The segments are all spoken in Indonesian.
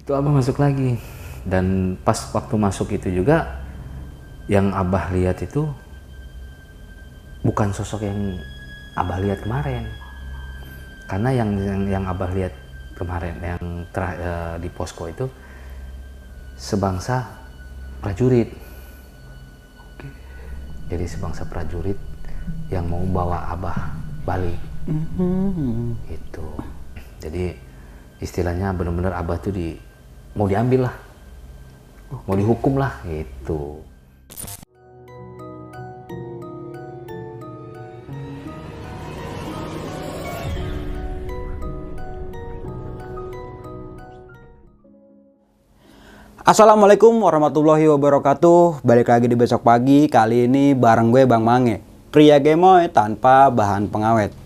itu abah masuk lagi. Dan pas waktu masuk itu juga yang abah lihat itu bukan sosok yang abah lihat kemarin. Karena yang yang, yang abah lihat kemarin yang terah, eh, di posko itu sebangsa prajurit. Jadi sebangsa prajurit yang mau bawa abah balik itu jadi istilahnya benar-benar abah tuh di mau diambil lah. Mau dihukum lah gitu. Assalamualaikum warahmatullahi wabarakatuh. Balik lagi di besok pagi. Kali ini bareng gue Bang Mange. Pria gemoy tanpa bahan pengawet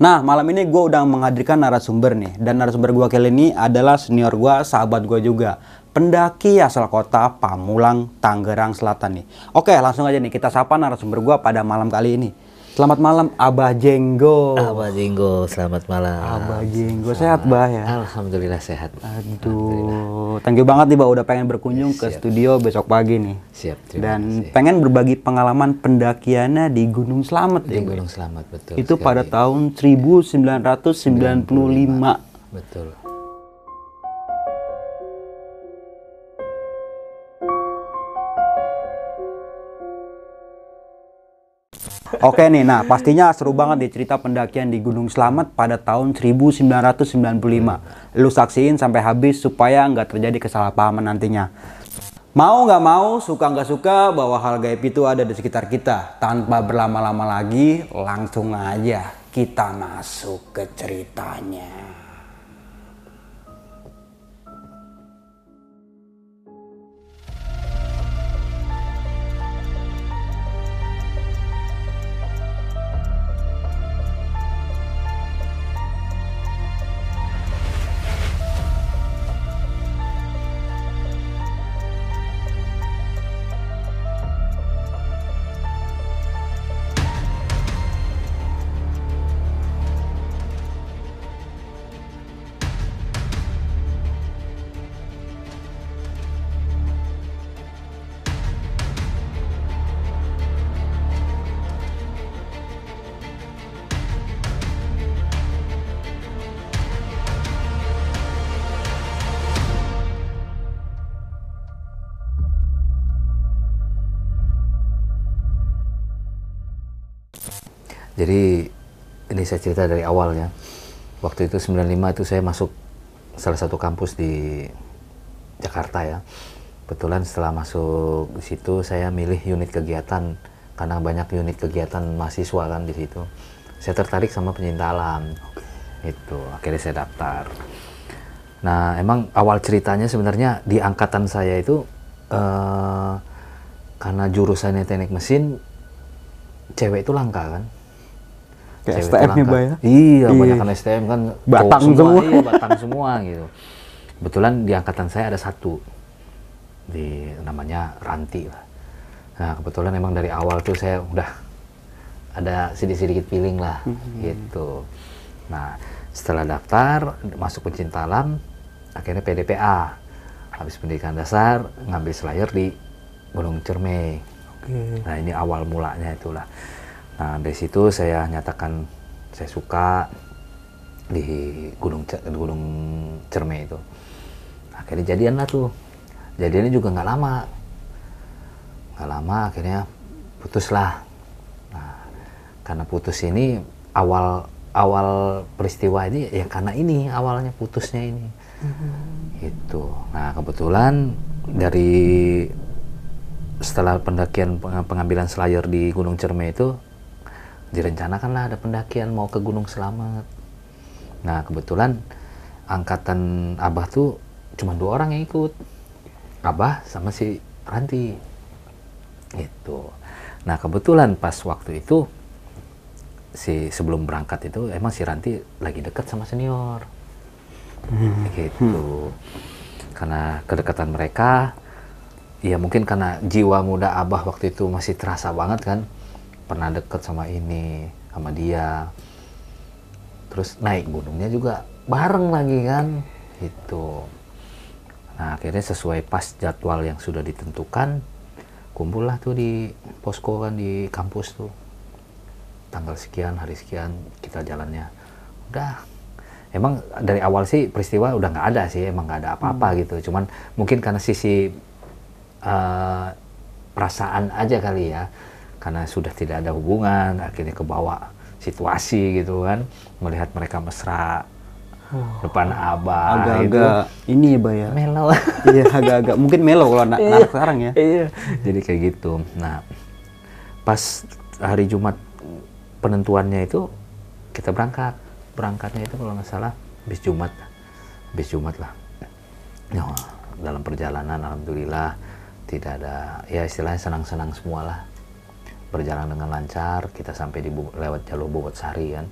Nah malam ini gue udah menghadirkan narasumber nih Dan narasumber gue kali ini adalah senior gue, sahabat gue juga Pendaki asal kota Pamulang, Tangerang Selatan nih. Oke langsung aja nih kita sapa narasumber gue pada malam kali ini Selamat malam Abah Jenggo Abah Jenggo selamat malam Abah Jenggo sehat bah ya Alhamdulillah sehat Aduh, thank you banget nih Mbak udah pengen berkunjung ke studio besok pagi nih. siap terima Dan kasih. pengen berbagi pengalaman pendakiannya di Gunung Slamet di ya. Gunung Selamat betul Itu sekali. pada tahun 1995. betul Oke nih, nah pastinya seru banget nih cerita pendakian di Gunung Slamet pada tahun 1995. Lu saksiin sampai habis supaya nggak terjadi kesalahpahaman nantinya. Mau nggak mau, suka nggak suka, bahwa hal gaib itu ada di sekitar kita. Tanpa berlama-lama lagi, langsung aja kita masuk ke ceritanya. Jadi ini saya cerita dari awalnya. Waktu itu 95 itu saya masuk salah satu kampus di Jakarta ya. Kebetulan setelah masuk di situ saya milih unit kegiatan karena banyak unit kegiatan mahasiswa kan di situ. Saya tertarik sama pencinta alam. Itu akhirnya saya daftar. Nah, emang awal ceritanya sebenarnya di angkatan saya itu eh, karena jurusannya teknik mesin cewek itu langka kan. Kayak Cewek STM nih, langka. Mbak ya? Iya, banyak kan STM kan Batang cowok semua. Iya, batang semua gitu. Kebetulan di angkatan saya ada satu di namanya Ranti lah. Nah, kebetulan emang dari awal tuh saya udah ada sedikit-sedikit feeling lah gitu. Nah, setelah daftar masuk pencinta alam, akhirnya PDPA. Habis pendidikan dasar ngambil selayar di Gunung Cermai. Nah ini awal mulanya itulah. Nah dari situ saya nyatakan saya suka di Gunung Gunung Cermai itu. Akhirnya jadian lah tuh. Jadiannya juga nggak lama. Nggak lama akhirnya putus lah. Nah karena putus ini awal awal peristiwa ini ya karena ini awalnya putusnya ini. Itu. Nah kebetulan dari setelah pendakian peng- pengambilan selayar di Gunung Cermai itu direncanakan lah ada pendakian mau ke Gunung Selamat. Nah kebetulan angkatan Abah tuh cuma dua orang yang ikut, Abah sama si Ranti. Itu. Nah kebetulan pas waktu itu si sebelum berangkat itu emang si Ranti lagi dekat sama senior. Gitu. Karena kedekatan mereka ya mungkin karena jiwa muda abah waktu itu masih terasa banget kan pernah deket sama ini sama dia terus naik gunungnya juga bareng lagi kan itu Nah, akhirnya sesuai pas jadwal yang sudah ditentukan, kumpullah tuh di posko kan di kampus tuh. Tanggal sekian, hari sekian kita jalannya. Udah. Emang dari awal sih peristiwa udah nggak ada sih, emang nggak ada apa-apa gitu. Cuman mungkin karena sisi eh, perasaan aja kali ya, karena sudah tidak ada hubungan, akhirnya kebawa situasi gitu kan, melihat mereka mesra depan abah Agak-agak ini ya, Bay ya. melo. Iya, agak-agak mungkin melo kalau anak, anak sekarang ya. Iya. Jadi kayak gitu. Nah, pas hari Jumat penentuannya itu kita berangkat. Berangkatnya itu kalau nggak salah bis Jumat. Bis Jumat lah. Ya, dalam perjalanan alhamdulillah tidak ada ya istilahnya senang-senang semua lah. Berjalan dengan lancar, kita sampai di lewat jalur Bogor Sari kan.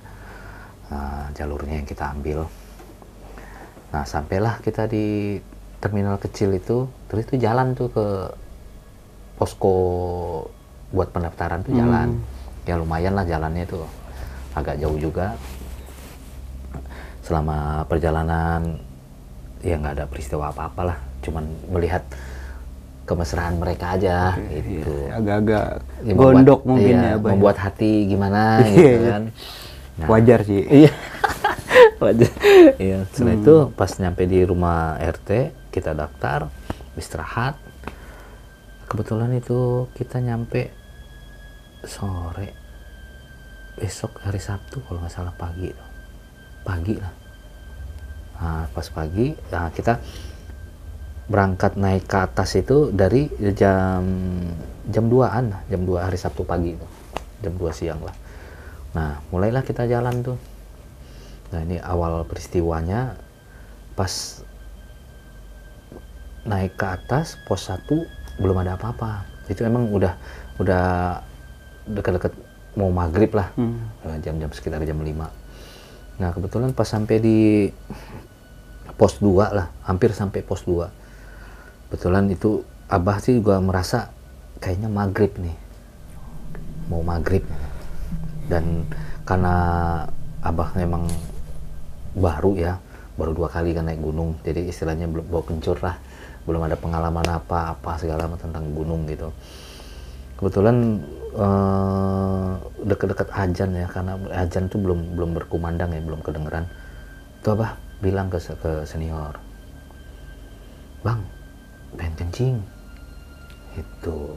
Nah, jalurnya yang kita ambil. Nah, sampailah kita di terminal kecil itu, terus itu jalan tuh ke posko buat pendaftaran tuh jalan. Ya lumayan lah jalannya tuh. Agak jauh juga. Selama perjalanan ya nggak ada peristiwa apa-apa lah. Cuman melihat kemesraan mereka aja gitu. Iya, Agak-agak Ya, membuat- gondok mungkin iya, ya, Bay. membuat hati gimana Iya, gitu iya. kan. Nah, Wajar sih. Iya. Wajar. Iya, setelah itu pas nyampe di rumah RT, kita daftar, istirahat. Kebetulan itu kita nyampe sore besok hari Sabtu kalau nggak salah pagi. Pagi lah. Nah, pas pagi nah, kita berangkat naik ke atas itu dari jam jam 2-an lah, jam 2 hari Sabtu pagi itu. Jam 2 siang lah. Nah, mulailah kita jalan tuh. Nah, ini awal peristiwanya pas naik ke atas pos 1 belum ada apa-apa. Itu emang udah udah dekat-dekat mau maghrib lah. Hmm. Eh, Jam-jam sekitar jam 5. Nah, kebetulan pas sampai di pos 2 lah, hampir sampai pos 2. Kebetulan itu Abah sih juga merasa kayaknya maghrib nih. Mau maghrib. Dan karena Abah memang baru ya, baru dua kali kan naik gunung. Jadi istilahnya belum bawa kencur lah. Belum ada pengalaman apa-apa segala macam tentang gunung gitu. Kebetulan eh, dekat-dekat ajan ya, karena ajan itu belum belum berkumandang ya, belum kedengeran. Itu Abah bilang ke, ke senior, Bang, pengen kencing. Itu.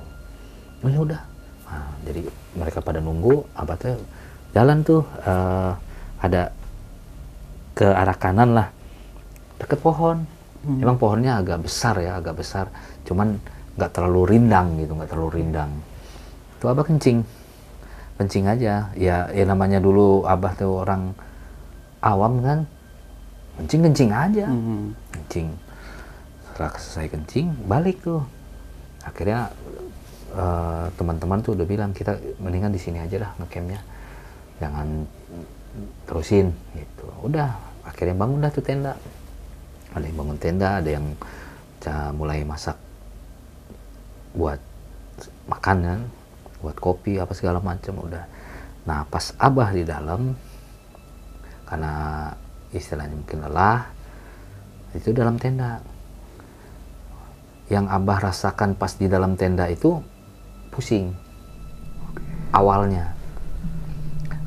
Oh ya udah. Nah, jadi mereka pada nunggu, abah teh jalan tuh eh, ada ke arah kanan lah, deket pohon. Emang pohonnya agak besar ya, agak besar. Cuman nggak terlalu rindang gitu, nggak terlalu rindang. Tuh abah kencing, kencing aja. Ya, ya namanya dulu abah tuh orang awam kan, kencing kencing aja Hmm. kencing selesai kencing balik tuh. Akhirnya eh, teman-teman tuh udah bilang kita mendingan di sini aja lah ngecampnya. Jangan terusin gitu. Udah akhirnya bangun dah tuh tenda. Ada yang bangun tenda ada yang mulai masak buat makan kan buat kopi apa segala macam udah. Nah pas abah di dalam karena istilahnya mungkin lelah itu dalam tenda yang abah rasakan pas di dalam tenda itu pusing. Awalnya.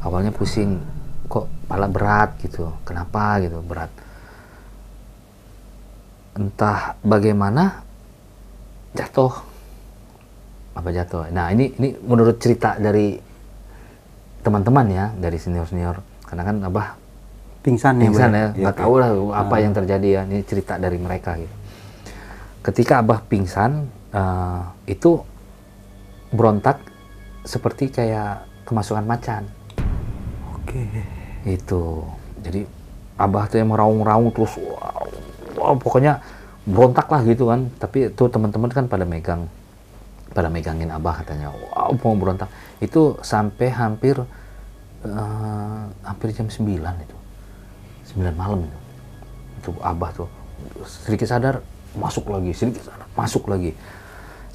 Awalnya pusing kok pala berat gitu? Kenapa gitu? Berat. Entah bagaimana jatuh. Apa jatuh? Nah ini ini menurut cerita dari teman-teman ya dari senior senior karena kan abah Pingsan ya, pingsan Bay? ya Iya, nggak tahu lah apa yang terjadi ya. Ini cerita dari mereka gitu ketika abah pingsan eh, itu berontak seperti kayak kemasukan macan. Oke. itu. Jadi abah tuh yang meraung-raung terus wow, wow, pokoknya berontak lah gitu kan. Tapi itu teman-teman kan pada megang pada megangin abah katanya wow mau berontak. Itu sampai hampir eh, hampir jam 9 itu. 9 malam itu. Itu abah tuh sedikit sadar masuk lagi sedikit masuk lagi.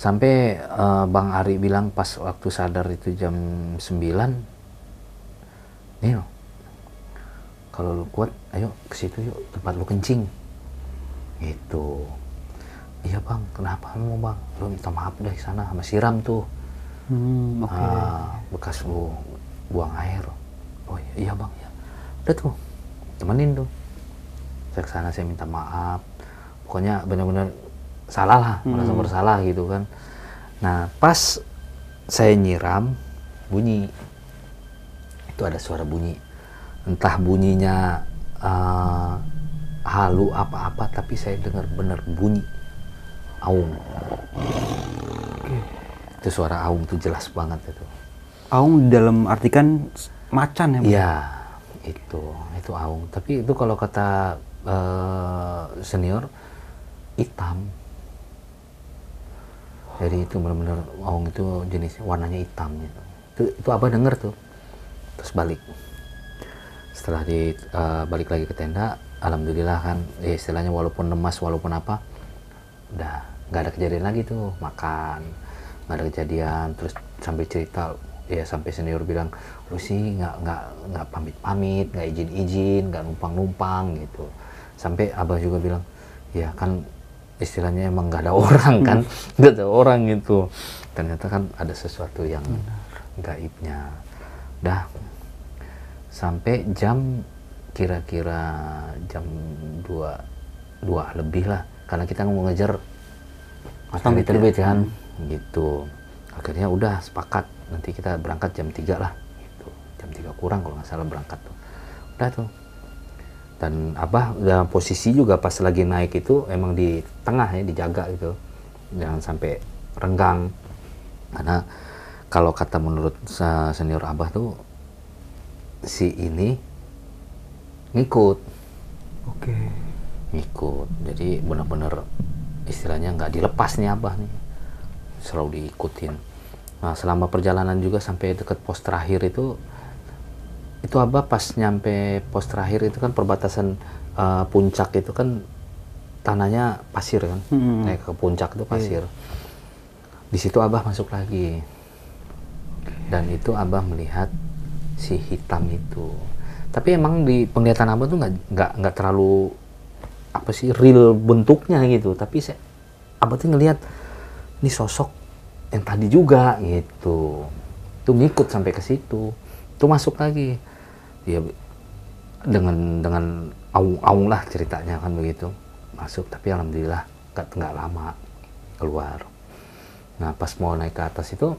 Sampai eh, bang Ari bilang pas waktu sadar itu jam 9 Nil kalau lu kuat ayo ke situ yuk tempat lu kencing. Gitu. Iya bang kenapa mau bang? Lu minta maaf deh sana sama siram tuh. Hmm, oke. Ah, bekas lu buang air. Oh iya, iya bang ya udah tuh temenin tuh. Saya ke sana saya minta maaf pokoknya benar-benar salah lah merasa bersalah gitu kan. Nah pas saya nyiram bunyi. Itu ada suara bunyi. Entah bunyinya eh, halu apa-apa tapi saya dengar benar bunyi. Aung itu suara aung tuh jelas banget itu. Aung dalam arti kan s- macan ya? Iya, itu. Itu aung. Tapi itu kalau kata eh, senior hitam. Jadi itu benar-benar aung itu jenis warnanya hitam gitu. Itu itu apa denger tuh. Terus balik. Setelah di eh, balik lagi ke tenda, alhamdulillah kan ya istilahnya walaupun lemas walaupun apa udah nggak ada kejadian lagi tuh makan nggak ada kejadian terus sampai cerita ya sampai senior bilang lu sih nggak nggak nggak pamit pamit nggak izin izin nggak numpang numpang gitu sampai abah juga bilang ya kan istilahnya emang nggak ada orang kan? Nggak ada orang gitu. Ternyata kan ada sesuatu yang gaibnya. Dah. Sampai jam kira-kira jam 2 dua lebih lah. Karena kita mau ngejar matahari terbit kan? Gitu. Akhirnya udah sepakat. Nanti kita berangkat jam 3 lah gitu. Jam 3 kurang kalau nggak salah berangkat tuh. Udah tuh dan abah dalam posisi juga pas lagi naik itu emang di tengah ya dijaga gitu. Jangan sampai renggang. Karena kalau kata menurut senior abah tuh si ini ngikut. Oke. ngikut. Jadi benar-benar istilahnya nggak dilepas nih abah nih. Selalu diikutin. Nah selama perjalanan juga sampai deket pos terakhir itu itu abah pas nyampe pos terakhir itu kan perbatasan eh, puncak itu kan tanahnya pasir kan? Hmm. naik ke puncak itu pasir. Di situ abah masuk lagi. Dan itu abah melihat si hitam itu. Tapi emang di penglihatan abah tuh nggak nggak nggak terlalu apa sih real bentuknya gitu. Tapi saya abah tuh ngelihat ini sosok yang tadi juga gitu. Tuh ngikut sampai ke situ. Tuh masuk lagi dia dengan dengan aung-aung lah ceritanya kan begitu. Masuk tapi alhamdulillah nggak nggak lama keluar. Nah pas mau naik ke atas itu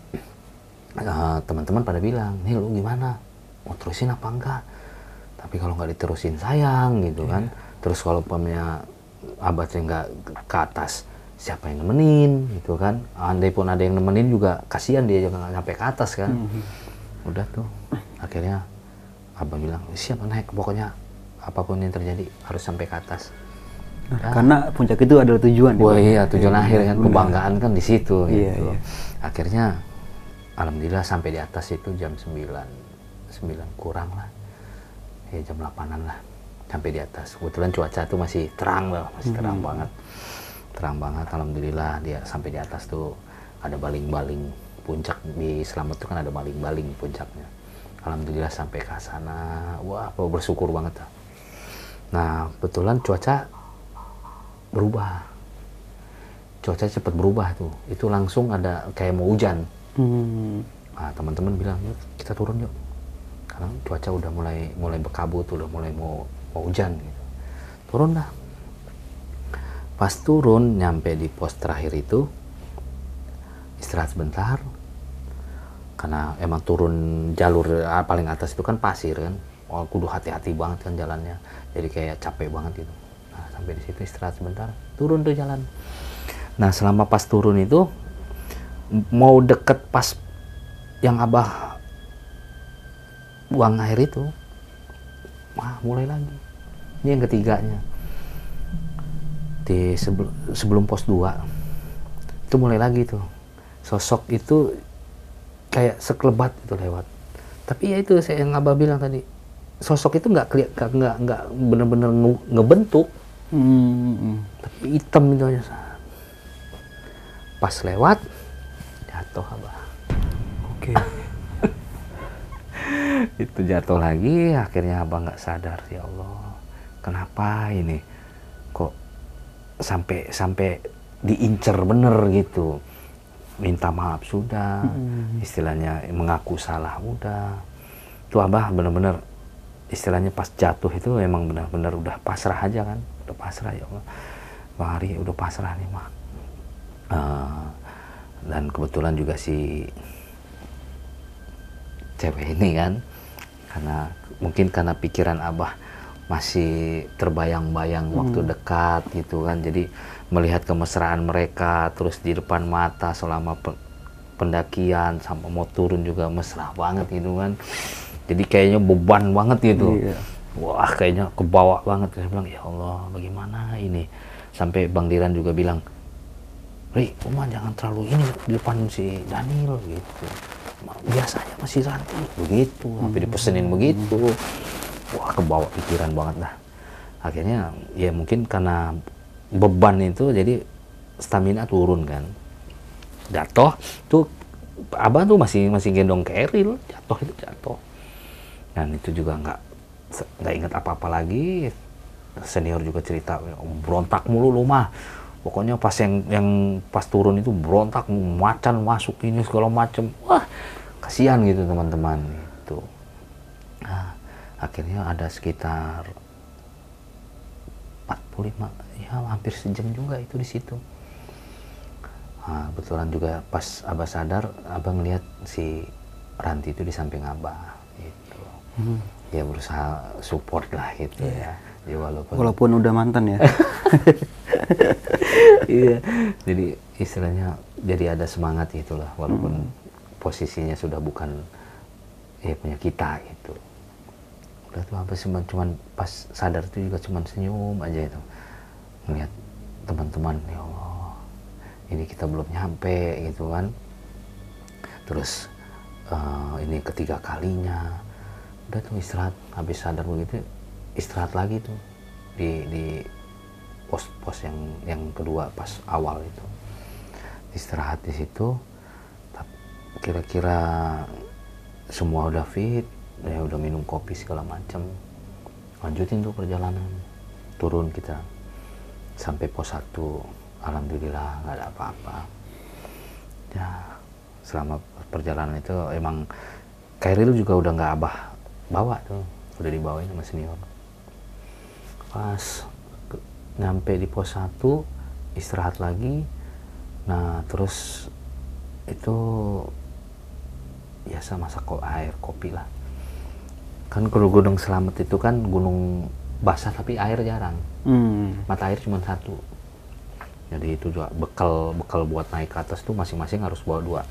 eh, teman-teman pada bilang nih lu gimana? Mau terusin apa enggak? Tapi kalau nggak diterusin sayang gitu kan. Terus kalau umpamanya abadnya nggak ke atas siapa yang nemenin gitu kan? Andai pun ada yang nemenin juga kasihan dia juga nggak nyampe ke atas kan. Udah tuh akhirnya abah bilang siapa naik pokoknya apa pun yang terjadi harus sampai ke atas Nah, Karena puncak itu adalah tujuan. ya, Wah Bang? iya tujuan akhir kan benar. kebanggaan kan di situ Iya, gitu. iya. Akhirnya alhamdulillah sampai di atas itu jam 9 9 kurang lah. Ya jam 8-an lah sampai di atas. Kebetulan cuaca tuh masih terang lah, masih terang Hmm. banget. Terang banget alhamdulillah dia sampai di atas tuh ada baling-baling puncak di Selamat tuh kan ada baling-baling puncaknya. Alhamdulillah sampai ke sana. Wah, apa bersyukur banget. lah. Nah, kebetulan cuaca berubah cuaca cepat berubah tuh itu langsung ada kayak mau hujan Hmm. nah, teman-teman bilang yuk kita turun yuk karena cuaca udah mulai mulai berkabut udah mulai mau mau hujan gitu turun dah pas turun nyampe di pos terakhir itu istirahat sebentar karena emang turun jalur ah, paling atas itu kan pasir kan. Oh, kudu hati-hati banget kan jalannya. Jadi kayak capek banget gitu. Nah sampai di situ istirahat sebentar turun tuh jalan. Nah selama pas turun itu mau deket pas yang abah buang air itu wah mulai lagi. Ini yang ketiganya. Di sebelum sebelum pos 2 itu mulai lagi tuh. Sosok itu kayak sekelebat itu lewat. Tapi ya itu saya yang abah bilang tadi sosok itu nggak keliat nggak nggak bener-bener nge- ngebentuk. Hmm. tapi hitam itu aja. Pas lewat jatuh abah. Oke. itu jatuh lagi akhirnya abah nggak sadar ya Allah kenapa ini? Kok sampai sampai diincer bener gitu minta maaf sudah istilahnya mengaku salah udah itu abah bener-bener istilahnya pas jatuh itu emang benar-benar udah pasrah aja kan udah pasrah ya Allah. Bang Ari udah pasrah nih mah Eh, dan kebetulan juga si cewek ini kan karena mungkin karena pikiran abah masih terbayang-bayang waktu dekat gitu kan. Jadi melihat kemesraan mereka terus di depan mata selama pe- pendakian sampai mau turun juga mesra banget gitu kan jadi kayaknya beban banget gitu Iya. wah kayaknya kebawa banget saya bilang ya Allah bagaimana ini sampai Bang Diran juga bilang Ri, Uma jangan terlalu ini di depan si Daniel gitu. Biasanya masih Ranti begitu, sampai dipesenin begitu. Wah, kebawa pikiran banget dah. Akhirnya ya mungkin karena beban itu jadi stamina turun kan. Jatuh tuh abang tuh masih masih gendong ke Eril, jatuh itu jatuh. Dan itu juga nggak nggak ingat apa-apa lagi. Senior juga cerita berontak mulu lu mah pokoknya pas yang yang pas turun itu berontak macan masuk ini segala macem wah kasihan gitu teman-teman itu nah, akhirnya ada sekitar 45 ya hampir sejam juga itu di situ. Nah, kebetulan juga pas abah sadar abah ngeliat si Ranti itu di samping abah gitu. Ya berusaha support lah gitu ya. Ya walaupun Walaupun udah mantan ya. iya. Jadi istilahnya jadi ada semangat itulah walaupun posisinya sudah bukan ya punya kita gitu. Udah tuh apa sih cuman, pas sadar itu juga cuman senyum aja itu melihat teman-teman ya Allah ini kita belum nyampe gitu kan. Terus eh, ini ketiga kalinya udah tuh istirahat habis sadar begitu istirahat lagi tuh di di pos-pos yang yang kedua pas awal itu. Istirahat di situ kira-kira semua udah fit ya udah minum kopi segala macam lanjutin tuh perjalanan turun kita sampai pos 1 alhamdulillah nggak ada apa-apa. Ya selama perjalanan itu emang Kairil juga udah nggak abah bawa tuh udah dibawain sama senior. Pas nyampe di pos 1 istirahat lagi. Nah terus itu biasa masak air kopi lah. Kan kalau gunung selamat itu kan gunung basah tapi air jarang Hmm. mata air cuma satu. Jadi itu juga bekal bekal buat naik ke atas tuh masing-masing harus bawa dua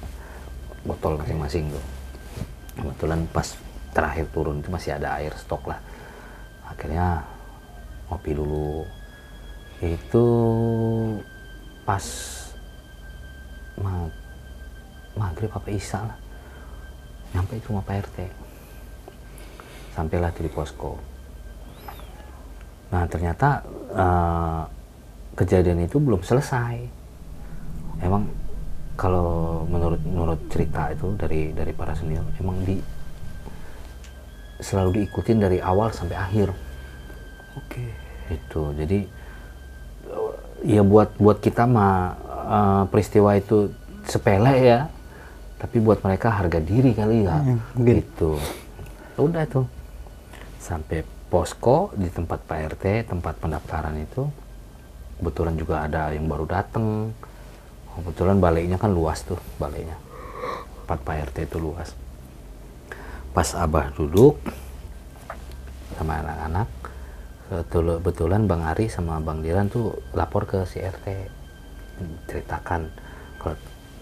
botol masing-masing tuh. Kebetulan pas terakhir turun itu masih ada air stok lah. Akhirnya ngopi dulu. Itu pas ma- maghrib apa isya lah. Nyampe itu sama Pak RT sampailah di posko Nah ternyata eh, kejadian itu belum selesai. Emang kalau menurut menurut cerita itu dari dari para senior, emang di selalu diikutin dari awal sampai akhir. Oke. Itu jadi ya buat buat kita mah eh, peristiwa itu sepele ya, tapi buat mereka harga diri kali ya. Mungkin. Gitu. Udah tuh sampai posko di tempat Pak RT, tempat pendaftaran itu kebetulan juga ada yang baru datang. Kebetulan baliknya kan luas tuh baliknya. Tempat Pak RT itu luas. Pas Abah duduk sama anak-anak, kebetul- kebetulan Bang Ari sama Bang Diran tuh lapor ke si RT ceritakan kalau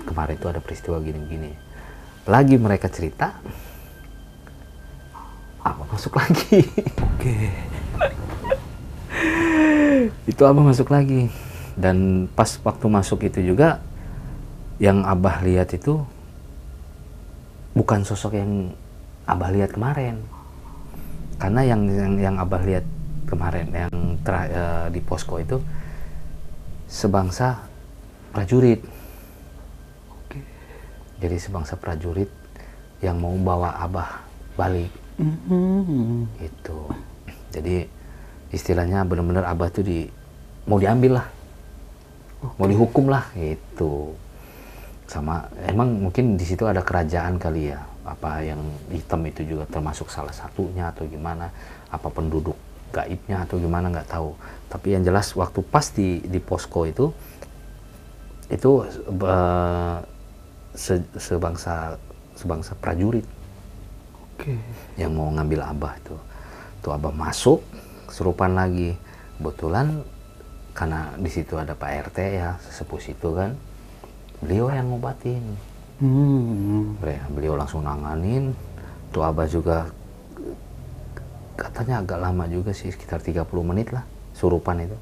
kemarin itu ada peristiwa gini-gini. Lagi mereka cerita, Abah masuk lagi. Oke. itu abah masuk lagi dan pas waktu masuk itu juga yang abah lihat itu bukan sosok yang abah lihat kemarin karena yang yang, yang abah lihat kemarin yang tera- eh, di posko itu sebangsa prajurit Oke. jadi sebangsa prajurit yang mau bawa abah balik Hmm. itu jadi istilahnya benar-benar abah tuh di mau diambil lah. Mau dihukum lah gitu. Sama emang mungkin di situ ada kerajaan kali ya. Apa yang hitam itu juga termasuk salah satunya atau gimana. Apa penduduk gaibnya atau gimana nggak tahu. Tapi yang jelas waktu pas di di posko itu itu uh, se, sebangsa sebangsa prajurit Oke. yang mau ngambil abah itu. Tuh abah masuk serupan lagi. Kebetulan karena di situ ada Pak RT ya sesepuh situ kan. Beliau yang ngobatin. Hmm. Beliau- langsung nanganin. Tuh abah juga katanya agak lama juga sih sekitar 30 menit lah surupan itu.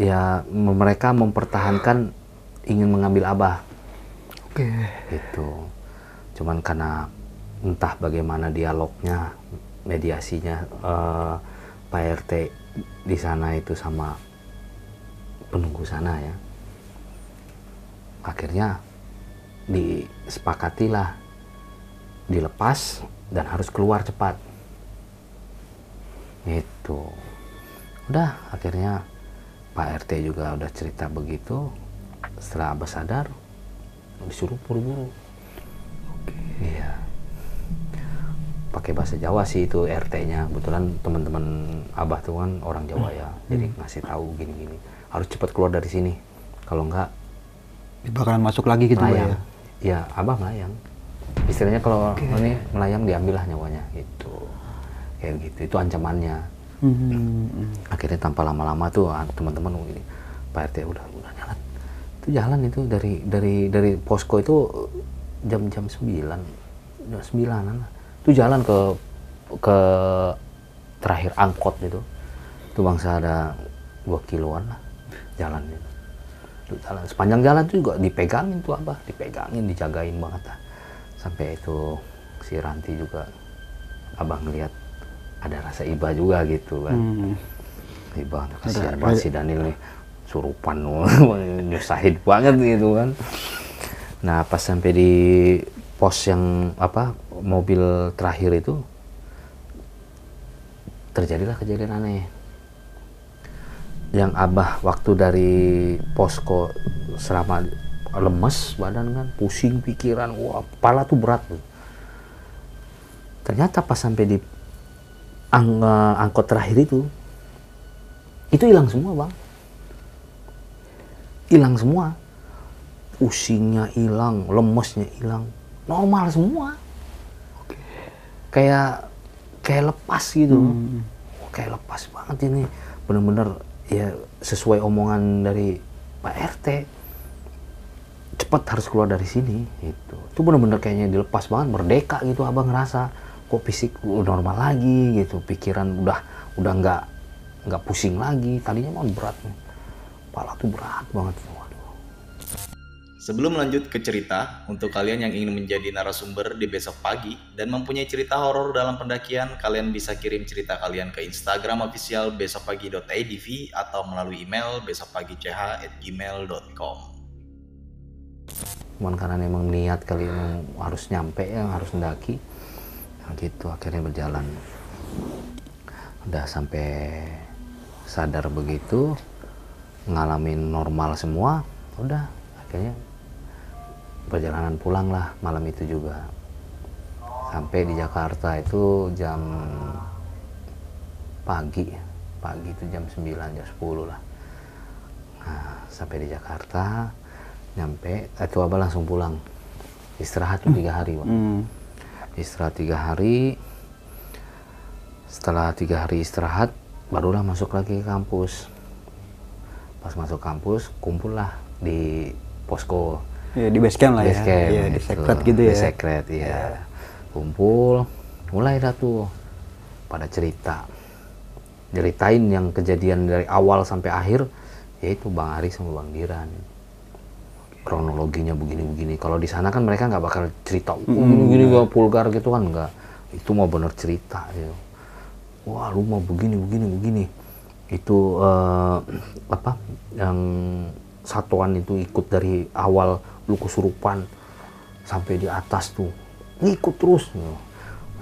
Ya mereka mempertahankan ingin mengambil abah. Oke. gitu. Cuman karena entah bagaimana dialognya mediasinya eh, Pak RT di sana itu sama penunggu sana ya. Akhirnya disepakatilah dilepas dan harus keluar cepat. Itu. Udah akhirnya Pak RT juga udah cerita begitu. Setelah Abah sadar disuruh buru-buru. Iya pakai bahasa Jawa sih itu RT-nya kebetulan teman-teman Abah tuh kan orang Jawa ya. Jadi ngasih tahu gini-gini. Harus cepat keluar dari sini. Kalau enggak Bakalan masuk lagi gitu melayang. ya. ya Abah melayang. Istilahnya kalau ini melayang diambil lah nyawanya gitu. Kayak gitu itu ancamannya. Hmm. akhirnya tanpa lama-lama tuh ah, teman-teman gini Pak RT udah udah jalan. Itu jalan itu dari dari dari posko itu jam-jam 9 jam 9 itu jalan ke ke terakhir angkot itu. Itu bangsa ada dua kiloan lah jalan itu Itu jalan sepanjang jalan tuh juga dipegangin tuh abah dipegangin dijagain banget lah. Sampai itu si Ranti juga abah ngelihat ada rasa iba juga gitu kan. Hmm. Iba kasihan banget si Daniel nih surupan nyusahin banget gitu kan. Nah pas sampai di pos yang apa mobil terakhir itu terjadilah kejadian aneh. Yang abah waktu dari posko selama lemes badan kan pusing pikiran wah kepala tuh berat tuh. Ternyata pas sampai di ang- eh, angkot terakhir itu itu hilang semua bang. Hilang semua. Pusingnya hilang lemesnya hilang. Normal semua kayak kayak lepas gitu. Wah, kayak lepas banget ini. Bener-bener ya sesuai omongan dari Pak RT cepat harus keluar dari sini gitu. Itu bener-bener kayaknya dilepas banget merdeka gitu abang ngerasa. Kok fisik udah normal lagi gitu. Pikiran udah udah nggak nggak pusing lagi. Tadinya mah berat nih kepala tuh berat banget waduh Sebelum lanjut ke cerita, untuk kalian yang ingin menjadi narasumber di besok pagi dan mempunyai cerita horor dalam pendakian, kalian bisa kirim cerita kalian ke Instagram official besokpagi.idv atau melalui email besokpagi.ch@gmail.com. cuman karena memang niat kali emang harus nyampe ya harus mendaki nah, gitu akhirnya berjalan udah sampai sadar begitu ngalamin normal semua udah akhirnya perjalanan pulang lah malam itu juga. Sampai di Jakarta itu jam pagi pagi itu jam 9 jam 10 lah. Nah sampai di Jakarta nyampe itu abah langsung pulang. Istirahat tuh tiga hari Bang. Hmm. istirahat tiga hari. Setelah tiga hari istirahat barulah masuk lagi ke kampus. Pas masuk kampus kumpul lah di posko Ya, di base camp lah ya. base camp Iya, di gitu. secret gitu ya. Di secret, iya. kumpul mulai dah tuh pada cerita ceritain yang kejadian dari awal sampai akhir yaitu Bang Ari sama Bang Diran kronologinya begini-begini kalau di sana kan mereka nggak bakal cerita gini-gini gak vulgar gitu kan nggak itu mau bener cerita gitu wah lu mau begini begini begini itu eh, apa yang satuan itu ikut dari awal lu kesurupan sampai di atas tuh. Ngikut terus.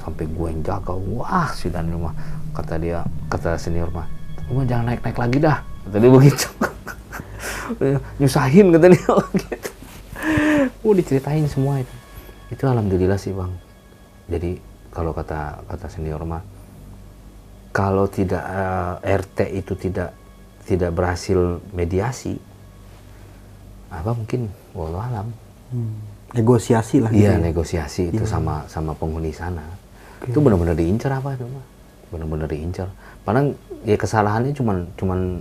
Sampai gue yang jaga wah si Daniel mah kata dia kata senior mah lu mah jangan naik naik lagi dah kata dia begitu. Nyusahin katanya gitu oh diceritain semua itu. Itu alhamdulillah sih bang. Jadi kalau kata kata senior mah kalau tidak eh, RT itu tidak tidak berhasil mediasi apa mungkin walau alam Hmm. Negosiasi lah iya gitu ya. negosiasi itu sama sama penghuni sana itu benar-benar diincar apa itu mah benar-benar diincar padahal ya kesalahannya cuman cuman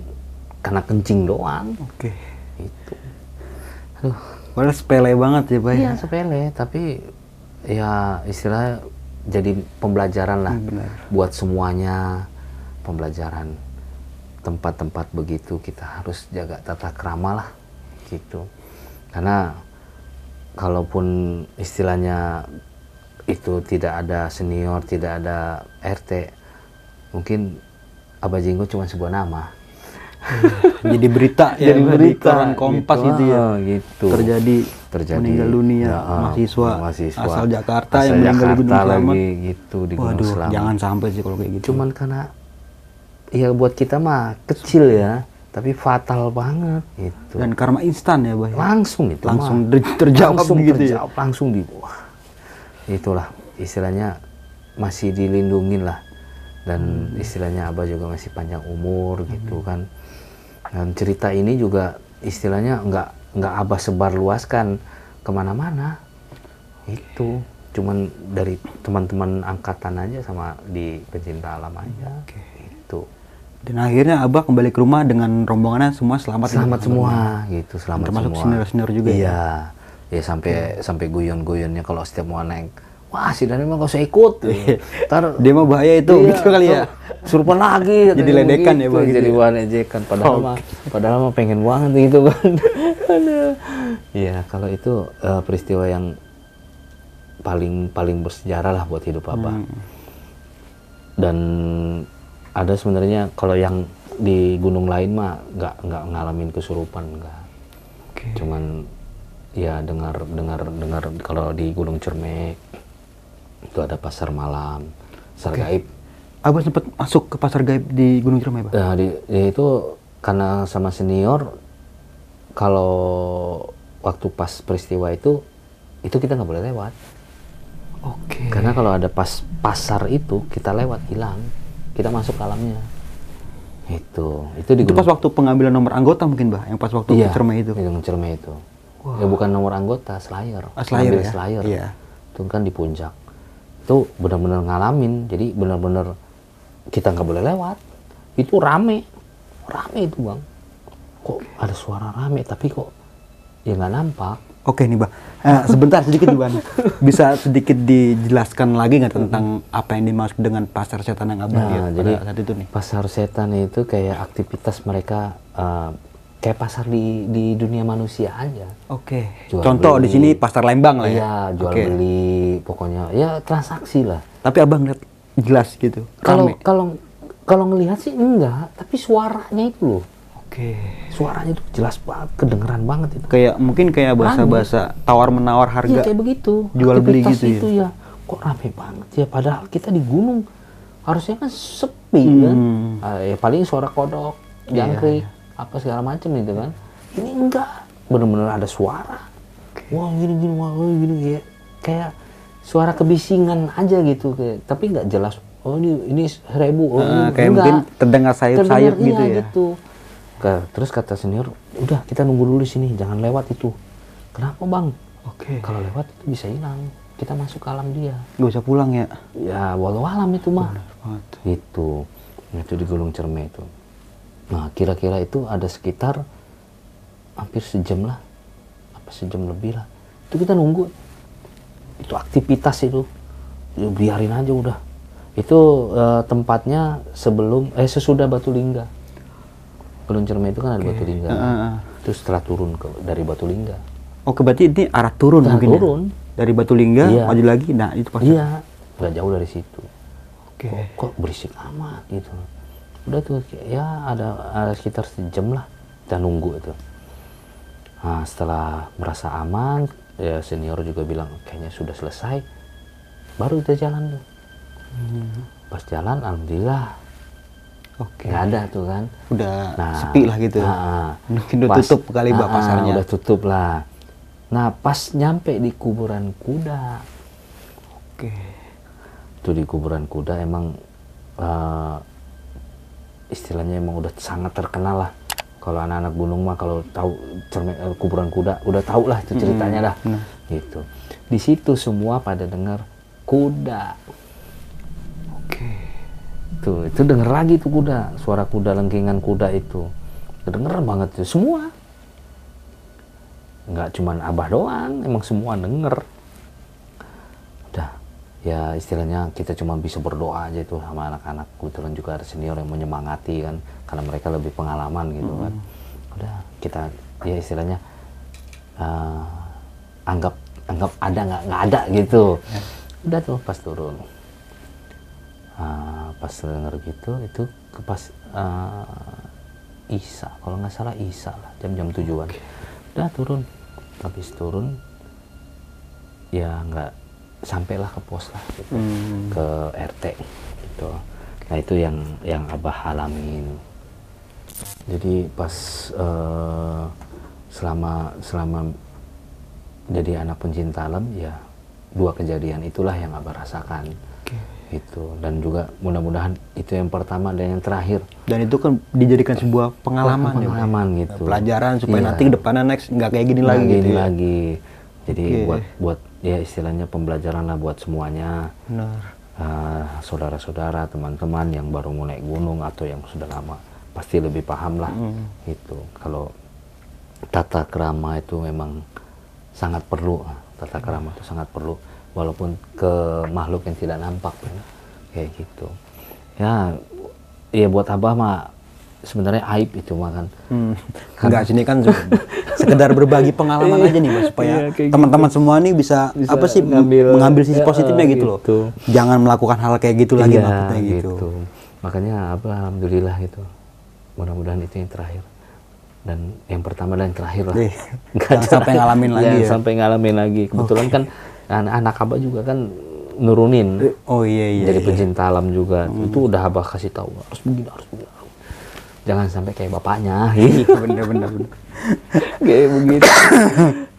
karena kencing doang Oke. itu aduh Padahal sepele banget ya, Pak. ya? iya sepele tapi ya istilahnya jadi pembelajaran lah Hmm, benar. buat semuanya pembelajaran tempat-tempat begitu kita harus jaga tata krama lah gitu karena kalaupun istilahnya itu tidak ada senior tidak ada RT mungkin Abah Jinggo cuma sebuah nama Jadi berita ya, Jadi Pak, di berita, koran Kompas gitu. gitu, ya. Ah, gitu. Terjadi, terjadi meninggal dunia Ya, ah, mahasiswa, mahasiswa asal Jakarta asal yang meninggal di Gunung Jakarta Selamat. lagi gitu di Gunung Waduh, Selamat jangan sampai sih kalau kayak gitu. cuman karena ya buat kita mah kecil ya tapi fatal banget gitu Dan karma instan ya, ya? langsung itu Langsung mah. ter- terjawab langsung gitu ya? terjawab, langsung di wah itulah istilahnya masih dilindungin lah dan Hmm. istilahnya abah juga masih panjang umur gitu kan dan cerita ini juga istilahnya nggak nggak abah sebar luaskan ke mana-mana itu cuman dari teman-teman angkatan aja sama di pencinta alam aja itu Dan akhirnya Abah kembali ke rumah dengan rombongannya semua selamat. selamat ya? semua gitu selamat Termasuk semua senior-senior juga ya? iya ya sampai sampai guyon-guyonnya kalau setiap mau naik wah si Dani mah gak usah ikut ntar Dia mah bahaya itu iya, gitu kali ya. surupan lagi Jadi ledekan ya, begitu. Bang, gitu jadi ya? ejekan padahal mah padahal mah pengen banget gitu kan iya kalau itu eh, peristiwa yang paling paling bersejarah lah buat hidup apa Hmm. dan ada sebenarnya kalau yang di gunung lain mah nggak nggak ngalamin kesurupan nggak Oke. cuman ya dengar dengar dengar kalau di Gunung Cermek itu ada pasar malam pasar gaib Abah sempat masuk ke pasar gaib di Gunung Ciremai, Pak. Nah, di, itu karena sama senior kalau waktu pas peristiwa itu itu kita nggak boleh lewat Oke. karena kalau ada pas pasar itu kita lewat hilang kita masuk ke alamnya. Itu itu di Itu pas waktu pengambilan nomor anggota mungkin, Bah, yang pas waktu iya, ke Ciremai itu. Gunung Ciremai itu. Ya bukan nomor anggota Slayer Ah, Slayer ya? Slayer Iya. itu kan di puncak. Itu benar-benar ngalamin. Jadi benar-benar kita nggak boleh lewat. Itu rame. Rame itu bang. Kok ada suara rame tapi kok ya nggak nampak Oke nih, Bah. Eh, sebentar sedikit nih, Bang. Bisa sedikit dijelaskan lagi nggak tentang apa yang dimaksud dengan pasar setan yang lihat Nah, jadi saat itu nih? pasar setan itu kayak aktivitas mereka eh, kayak pasar di di dunia manusia aja Oke. Jual Contoh beli. di sini pasar Lembang lah ya. iya jual Oke. beli pokoknya ya transaksi lah Tapi Abang lihat jelas gitu. kalau kalau kalau ngelihat sih enggak tapi suaranya itu loh Oke. suaranya itu jelas banget kedengeran banget itu Kayak mungkin kayak bahasa-bahasa tawar menawar Iya harga. kayak begitu. jual beli gitu ya? itu ya. Kok rame banget ya padahal kita di gunung harusnya kan sepi kan. Hmm. Ah, ya paling suara kodok, jangkrik, apa segala macam gitu kan. Ini enggak. Bener-bener ada suara. Wah gini gini wah wah, gini ya. Kayak suara kebisingan aja gitu kayak tapi nggak jelas. Oh ini ini seribu. Oh, ini kayak enggak. mungkin terdengar sayup-sayup Terdengar, gitu iya, ya. gitu. Ke- terus kata senior, udah kita nunggu dulu di sini, jangan lewat itu. Kenapa bang? Oke. Kalau lewat itu bisa hilang. Kita masuk ke alam dia. Gak usah pulang ya. Ya walau alam itu mah. Itu. Itu di Gunung Cerme itu. Nah kira-kira itu ada sekitar hampir sejam lah. Apa sejam lebih lah. Itu kita nunggu. Itu aktivitas itu. Ya, biarin aja udah. Itu eh, tempatnya sebelum eh sesudah Batu Lingga. Cerme itu kan ada Batu Lingga. Heeh, heeh. Itu setelah turun ke, dari Batu Lingga. Oke, berarti ini arah turun Arah mungkin ya? turun. Dari Batu Lingga, Iya. maju lagi, nah itu pas. Iya, nggak jauh dari situ. Oke. Kok, kok berisik amat gitu. Udah tuh ya ada, ada sekitar sejam lah kita nunggu itu. Nah, setelah merasa aman, ya senior juga bilang kayaknya sudah selesai. Baru kita jalan tuh. Pas jalan, alhamdulillah Oke. nggak ada tuh kan Udah Nah, sepi lah gitu. ah, Mungkin udah pas- tutup kali Mbak ah, pasarnya. udah tutup lah nah pas nyampe di kuburan kuda Oke. itu di kuburan kuda emang eh, istilahnya emang udah sangat terkenal lah kalau anak-anak gunung mah kalau tahu cermin eh, kuburan kuda udah tahu lah itu ceritanya dah gitu di situ semua pada dengar kuda. Tuh itu denger lagi tuh kuda suara kuda lengkingan kuda itu. Denger banget tuh semua. Nggak cuman abah doang emang semua denger. Udah ya istilahnya kita cuma bisa berdoa aja tuh sama anak-anak. Kebetulan juga ada senior yang menyemangati kan karena mereka lebih pengalaman gitu kan. Udah kita ya istilahnya eh, anggap anggap ada nggak nggak ada gitu. Udah tuh pas turun Ah, pas denger gitu itu ke pas ah, Isa. Kalau nggak salah Isa lah jam-jam tujuan. Udah turun. Habis turun ya nggak sampailah ke pos lah gitu. Hmm. ke RT gitu. Nah itu yang yang abah alamin. Jadi pas eh, selama selama jadi anak pencinta alam ya dua kejadian itulah yang abah rasakan itu dan juga mudah-mudahan itu yang pertama dan yang terakhir Dan itu kan dijadikan sebuah pengalaman, ya, Pak, ya? pengalaman gitu Pelajaran supaya Iya. nanti ke depannya next nggak kayak gini Nggak lagi gini gitu ya. lagi jadi Oke. buat buat ya istilahnya pembelajaran lah buat semuanya Benar. Ah, saudara-saudara teman-teman yang baru mau naik gunung atau yang sudah lama pasti lebih paham lah Hmm. itu kalau tata kerama itu memang sangat perlu tata kerama itu sangat perlu walaupun ke makhluk yang tidak nampak kan. kayak gitu ya ya buat abah mah sebenarnya aib itu mah kan Hmm. Enggak sini kan se- sekedar berbagi pengalaman aja nih Mas supaya Iya, kayak teman-teman semua nih bisa, Bisa apa sih ngambil- mengambil sisi ya, positifnya gitu, loh. gitu. Jangan melakukan hal kayak gitu lagi Iya, maksudnya gitu. makanya apa alhamdulillah gitu mudah-mudahan itu yang terakhir dan yang pertama dan yang terakhir lah Iya. Nggak Jangan sampai ngalamin lagi ya. sampai ngalamin lagi kebetulan kan anak abah juga kan nurunin Oh iya iya. jadi iya. pencinta alam juga itu udah abah kasih tahu harus begini harus begini jangan sampai kayak bapaknya Iya, bener bener bener. kayak begitu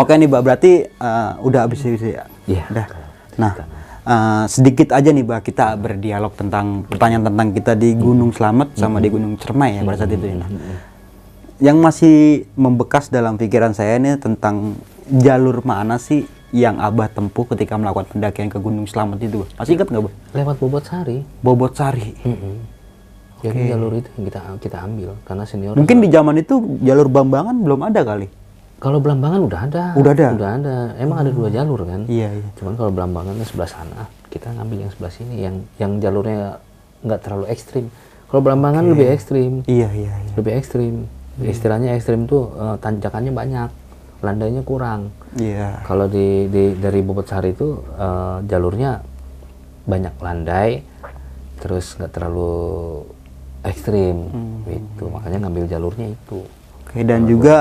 Oke nih Mbak, berarti eh, udah habis sih ya? Iya. Udah. Nah, eh, sedikit aja nih Mbak, kita berdialog tentang pertanyaan tentang kita di Gunung Slamet sama di Gunung Cermai ya pada saat itu ya. Nah, Yang masih membekas dalam pikiran saya ini tentang jalur mana sih yang Abah tempuh ketika melakukan pendakian ke Gunung Slamet itu? Masih ingat nggak Mbak? lewat bobot sari Bobot Sari. jadi jalur itu yang kita kita ambil karena senior Mungkin di zaman itu jalur Bambangan belum ada kali. Kalau Belambangan udah ada. Udah ada? Udah ada. Emang ada dua jalur kan? Iya, iya. Cuman kalau Belambangan sebelah sana, kita ngambil yang sebelah sini yang yang jalurnya nggak terlalu ekstrim. Kalau Belambangan lebih ekstrim, Iya iya iya. lebih ekstrim. Istilahnya ekstrim tuh eh, tanjakannya banyak, landainya kurang. Iya. Kalau di, di dari Bobot Sari itu eh, jalurnya banyak landai, terus nggak terlalu ekstrim, gitu. Makanya ngambil jalurnya itu. Oke dan Kalau juga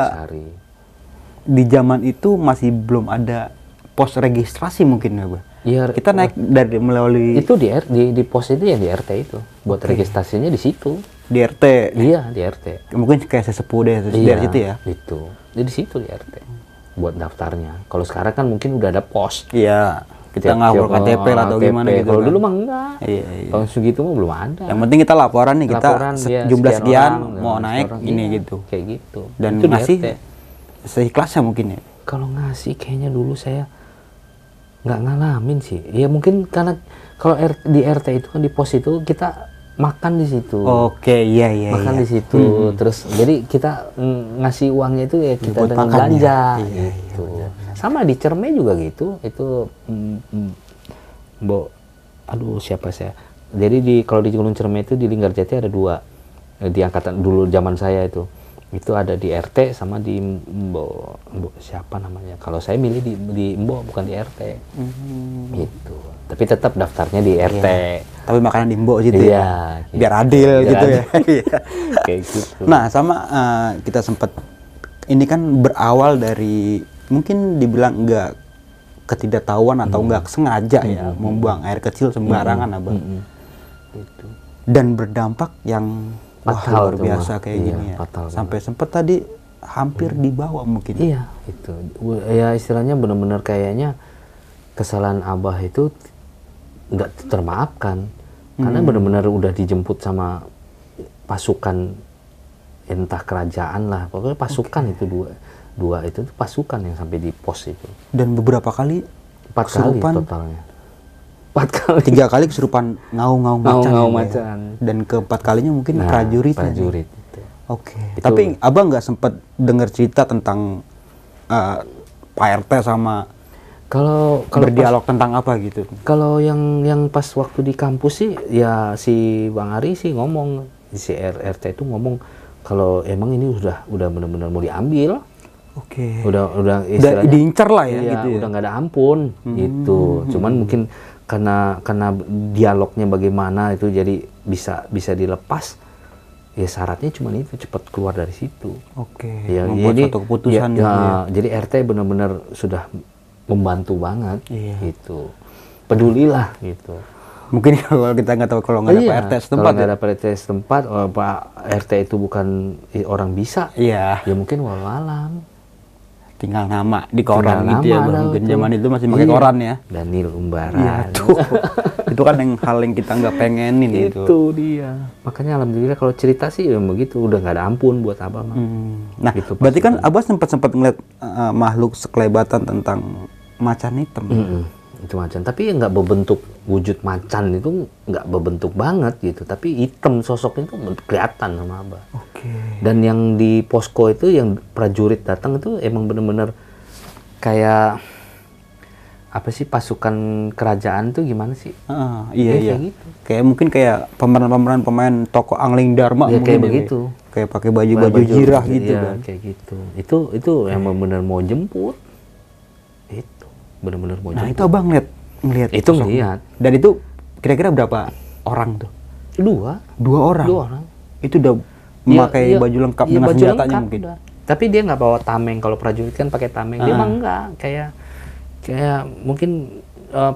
di zaman itu masih belum ada pos registrasi mungkin ya, Bang? Iya, Kita naik dari melalui itu di R, di, di pos itu yang di RT itu buat registrasinya di situ di RT. iya di RT Mungkin kayak sesepuh deh iya dari situ ya. itu jadi di situ di RT buat daftarnya kalau sekarang kan mungkin udah ada pos Iya. Kita ngawur KTP lah atau KTP. gimana gitu. kalau kan. dulu mah enggak Iya, iya. tahun segitu mah belum ada Yang penting kita laporan nih kita Laporan, se- iya, jumlah sekian orang, mau nah, naik sekian orang, ini iya, gitu. kayak gitu Dan itu ngasih seikhlasnya mungkin ya. kalau ngasih kayaknya dulu saya nggak ngalamin sih ya mungkin karena kalau di RT itu kan di pos itu kita makan di situ. Oke, iya iya makan iya. di situ terus jadi kita ngasih uangnya itu ya kita Buat dengan ya? belanja Iya, gitu. sama di Cerme juga gitu itu mm, mm, aduh siapa saya? Jadi di kalau di Gunung Cerme itu di Linggarjati ada dua Eh, di angkatan dulu zaman saya itu itu ada di RT sama di Mbok Mbok siapa namanya kalau saya milih di di Mbok bukan di RT Hmm. gitu tapi tetap daftarnya di RT Tapi makanan di Mbok situ Iya, ya. gitu. Biar adil Biar gitu ya. adil. Iya. kayak gitu Nah, sama eh, kita sempat ini kan berawal dari mungkin dibilang enggak ketidaktahuan atau enggak sengaja ya membuang air kecil sembarangan abang. Mm, gitu. dan berdampak yang wah, Fatal luar tuh, biasa Mah. kayak Iya, gini ya. fatal Sampai sempet tadi hampir dibawa mungkin. Iya, itu. Ya istilahnya benar-benar kayaknya kesalahan Abah itu nggak termaafkan. Karena Hmm. benar-benar udah dijemput sama pasukan entah kerajaan lah. Pokoknya pasukan itu dua dua itu pasukan yang sampai di pos itu. Dan beberapa kali Empat kali totalnya. Empat kali. tiga kali kesurupan ngau-ngau macan. Ngau-ngau ya, Mbak ya. macan. Dan keempat kalinya mungkin Nah, prajurit. prajurit. Oke. Itu- Tapi abang nggak sempat dengar cerita tentang eh, Pak RT sama Kalau kalau pas- berdialog tentang apa gitu. Kalau yang yang pas waktu di kampus sih ya si Bang Ari sih ngomong si RT itu ngomong kalau emang ini udah udah benar-benar mau diambil, Oke. udah udah Udah istilahnya diincar lah ya iya, gitu ya. udah nggak ada ampun gitu. Cuman mungkin karena karena dialognya bagaimana itu jadi bisa bisa dilepas. Ya syaratnya cuma itu cepat keluar dari situ. Oke. Ya, membuat jadi suatu keputusan ya, gitu ya, ya. jadi RT benar-benar sudah membantu banget Iya. gitu. Pedulilah gitu. Mungkin kalau kita nggak tahu kalau nggak ada Iya, Pak RT Kalau setempat nggak ya. ada Pak RT setempat, oh, Pak RT itu bukan orang bisa, Iya. ya mungkin walau alam. Tinggal nama di koran Tinggal gitu ya. nama Bang. dah Mungkin zaman itu masih pakai Iya. koran ya. Daniel Umbara. Tuh. itu kan yang hal yang kita nggak pengenin itu itu. dia. Makanya alhamdulillah kalau cerita sih ya begitu udah nggak ada ampun buat abah mah. Hmm. Nah, Gitu, berarti kan Abah sempat sempat ngeliat uh, makhluk sekelebatan tentang macan hitam. Mm-mm, itu macan. Tapi ya nggak berbentuk wujud macan itu nggak berbentuk banget gitu. Tapi hitam sosoknya itu kelihatan sama abah. Dan yang di posko itu yang prajurit datang itu emang bener-bener kayak apa sih pasukan kerajaan tuh gimana sih? Ah, iya Ya, iya. kayak gitu. Kayak mungkin kayak pemeran-pemeran pemain toko Angling Dharma Ya, mungkin kayak ya, begitu. Kayak pakai baju-baju jirah gitu iya, kan. kayak gitu. Itu itu yang bener-bener mau jemput. Itu bener-bener mau Nah, jemput. itu Abang ngeliat ngeliat Itu sosok. ngeliat. Dan itu kira-kira berapa orang tuh? Dua, Dua orang. dua orang. Itu udah Iya, memakai iya. baju lengkap Iya, dengan baju senjatanya lengkap mungkin. udah. Tapi dia nggak bawa tameng. Kalau prajurit kan pakai tameng. Dia Ah. mah enggak. Kayak kayak mungkin eh,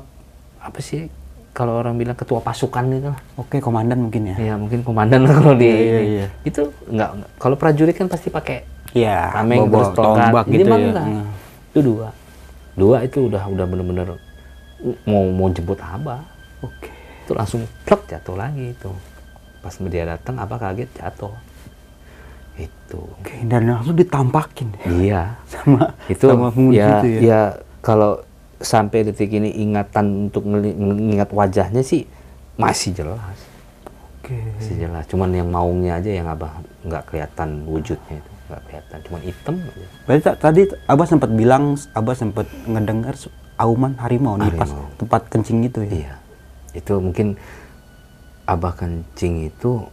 apa sih kalau orang bilang ketua pasukan itu lah. Oke, komandan mungkin ya. Ya mungkin komandan lah kalau di Iya, iya, iya. itu enggak, enggak. Kalau prajurit kan pasti pakai Iya, tameng bawa terus tongkat. tombak gitu mah ya. enggak. Hmm. Itu dua. Dua itu udah udah bener-bener mau mau jemput abah. Oke. Itu langsung plek jatuh lagi itu. Pas dia datang abah kaget jatuh. Itu. Oke, dan langsung ditampakin ya. Iya. sama itu sama ya, itu ya. ya kalau sampai detik ini ingatan untuk mengingat wajahnya sih masih jelas Oke. masih jelas cuman yang maungnya aja yang abah nggak kelihatan wujudnya itu nggak kelihatan cuman hitam aja Berarti ta- tadi Abah sempat bilang Abah sempat ngedengar auman harimau nih pas tempat kencing itu ya. iya itu mungkin abah kencing itu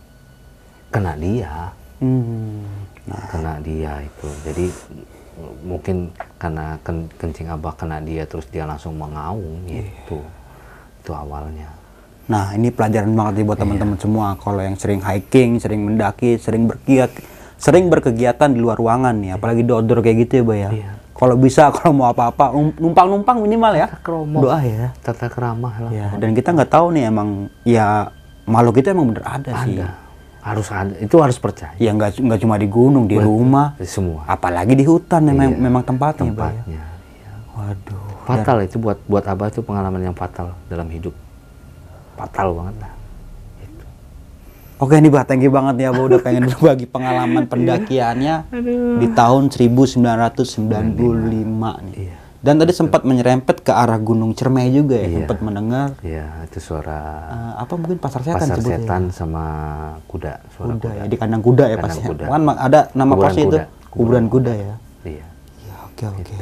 kena dia Hmm. Nah, kena dia itu jadi mungkin karena ken- kencing abah kena dia terus dia langsung mengaung gitu itu awalnya nah ini pelajaran banget nih Iya. buat teman-teman semua kalau yang sering hiking, sering mendaki, sering berkiat, sering berkegiatan di luar ruangan nih, apalagi di outdoor kayak gitu ya, Bay ya. Iya. Kalau bisa kalau mau apa-apa num- numpang-numpang minimal ya. Kromo. Doa ya. tata keramah lah Ya, dan kita nggak tahu nih emang ya makhluk itu emang bener ada, sih. Harus ada itu harus percaya Ya nggak nggak cuma di gunung, di rumah, Di semua apalagi di hutan memang, Iya. memang tempatnya, ya. tempatnya iya. Waduh. fatal itu buat buat abah itu pengalaman yang fatal dalam hidup fatal banget lah Oke nih Bah, thank you banget ya, Bah udah pengen berbagi pengalaman pendakiannya di tahun 1995 nih. Iya. Dan tadi sempat menyerempet ke arah Gunung Cermai juga ya, Iya. sempat mendengar ya itu suara eh, apa mungkin pasar setan pasar sebutnya. setan sama kuda suara Kuda kuda, ya, di kandang kuda ya kuda. Kan ma- ada nama Kuburan posnya itu kuburan kuda ya. iya Ya, oke oke.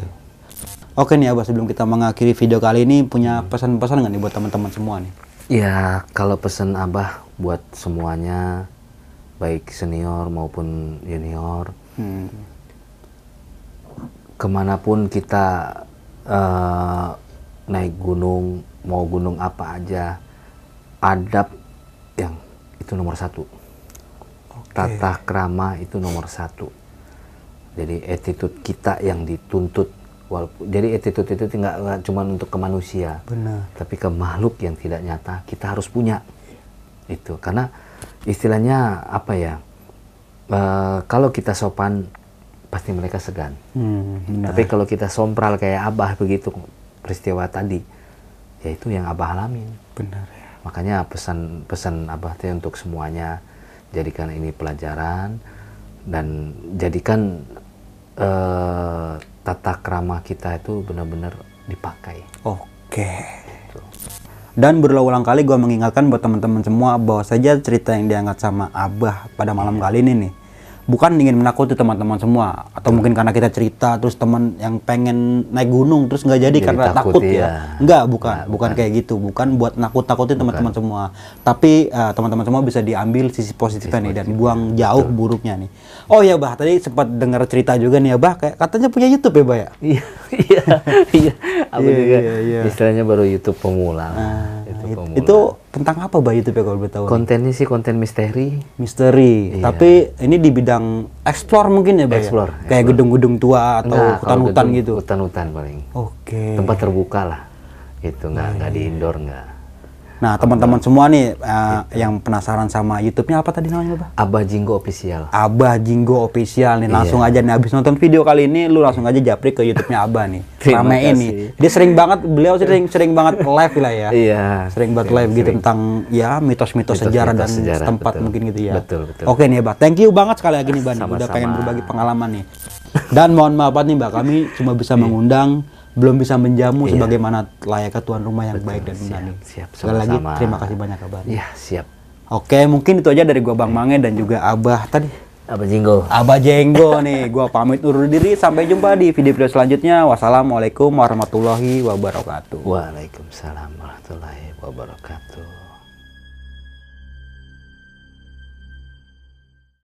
Oke nih Abah sebelum kita mengakhiri video kali ini punya Hmm. pesan-pesan nggak nih buat teman-teman semua nih? ya kalau pesan abah buat semuanya baik senior maupun junior Hmm. ke mana pun kita eh, naik gunung mau gunung apa aja adab yang itu nomor satu tata krama itu nomor satu jadi attitude kita yang dituntut walaupun jadi attitude itu tidak cuma untuk ke manusia Benar. tapi ke makhluk yang tidak nyata kita harus punya itu karena istilahnya apa ya? Eh, kalau kita sopan pasti mereka segan. Hmm, benar. Tapi kalau kita sompral kayak abah begitu peristiwa tadi, ya itu yang abah alamin. Benar ya. Makanya pesan-pesan abah teh untuk semuanya jadikan ini pelajaran dan jadikan eh, tata krama kita itu benar-benar dipakai. Oke. Dan berulang-ulang kali gue mengingatkan buat teman-teman semua bahwa saja cerita yang diangkat sama Abah pada malam kali ini nih bukan ingin menakuti teman-teman semua atau mungkin karena kita cerita terus teman yang pengen naik gunung terus nggak jadi, Jadi karena takut, takut iya. ya enggak bukan. Nggak, bukan bukan. kayak gitu. Bukan buat nakut-nakutin teman-teman semua. Tapi eh, teman-teman semua bisa diambil sisi positifnya nih dan buang jauh buruknya nih. Oh ya bah tadi sempat dengar cerita juga nih ya bah kayak katanya punya YouTube ya bah ya? Iya, iya, iya. Aku Iya, juga iya, iya. istilahnya baru YouTube pemula. Nah, pemula. itu tentang apa bah YouTube ya kalau boleh tahu nih? kontennya sih konten misteri. misteri. Iya. Tapi ini di bidang explore mungkin ya, Bay? ya? Explore, Kayak gedung-gedung tua atau hutan-hutan gedung- gitu. Hutan-hutan paling. Oke. Tempat terbuka lah. Itu nggak nggak Iya, di indoor nggak. Nah, teman-teman semua nih eh, yang penasaran sama YouTube-nya apa tadi namanya, Bah? Abah Jinggo official. Abah Jinggo Official nih. Langsung Iya. aja nih habis nonton video kali ini lu langsung aja japri ke YouTube-nya Abah nih. Kasih. nih. Dia sering banget beliau sering sering banget live lah ya. Iya. Sering banget live gitu tentang ya mitos-mitos sejarah dan sejarah, tempat betul. mungkin gitu ya. Betul, betul. Oke nih, Bah. Thank you banget sekali lagi nih, Bah. nih. Udah pengen berbagi pengalaman nih. Dan mohon maaf nih, Mbak, kami cuma bisa mengundang, belum bisa menjamu sebagaimana layaknya tuan rumah yang baik dan benar nih. siap, Sekali lagi terima kasih banyak kabar. Iya, siap. Oke, mungkin itu aja dari gua Bang Mange dan juga Abah tadi. Abah Jinggo. Abah Jenggo nih, gua pamit undur diri. Sampai jumpa di video-video selanjutnya. Wassalamualaikum warahmatullahi wabarakatuh. Waalaikumsalam warahmatullahi wabarakatuh.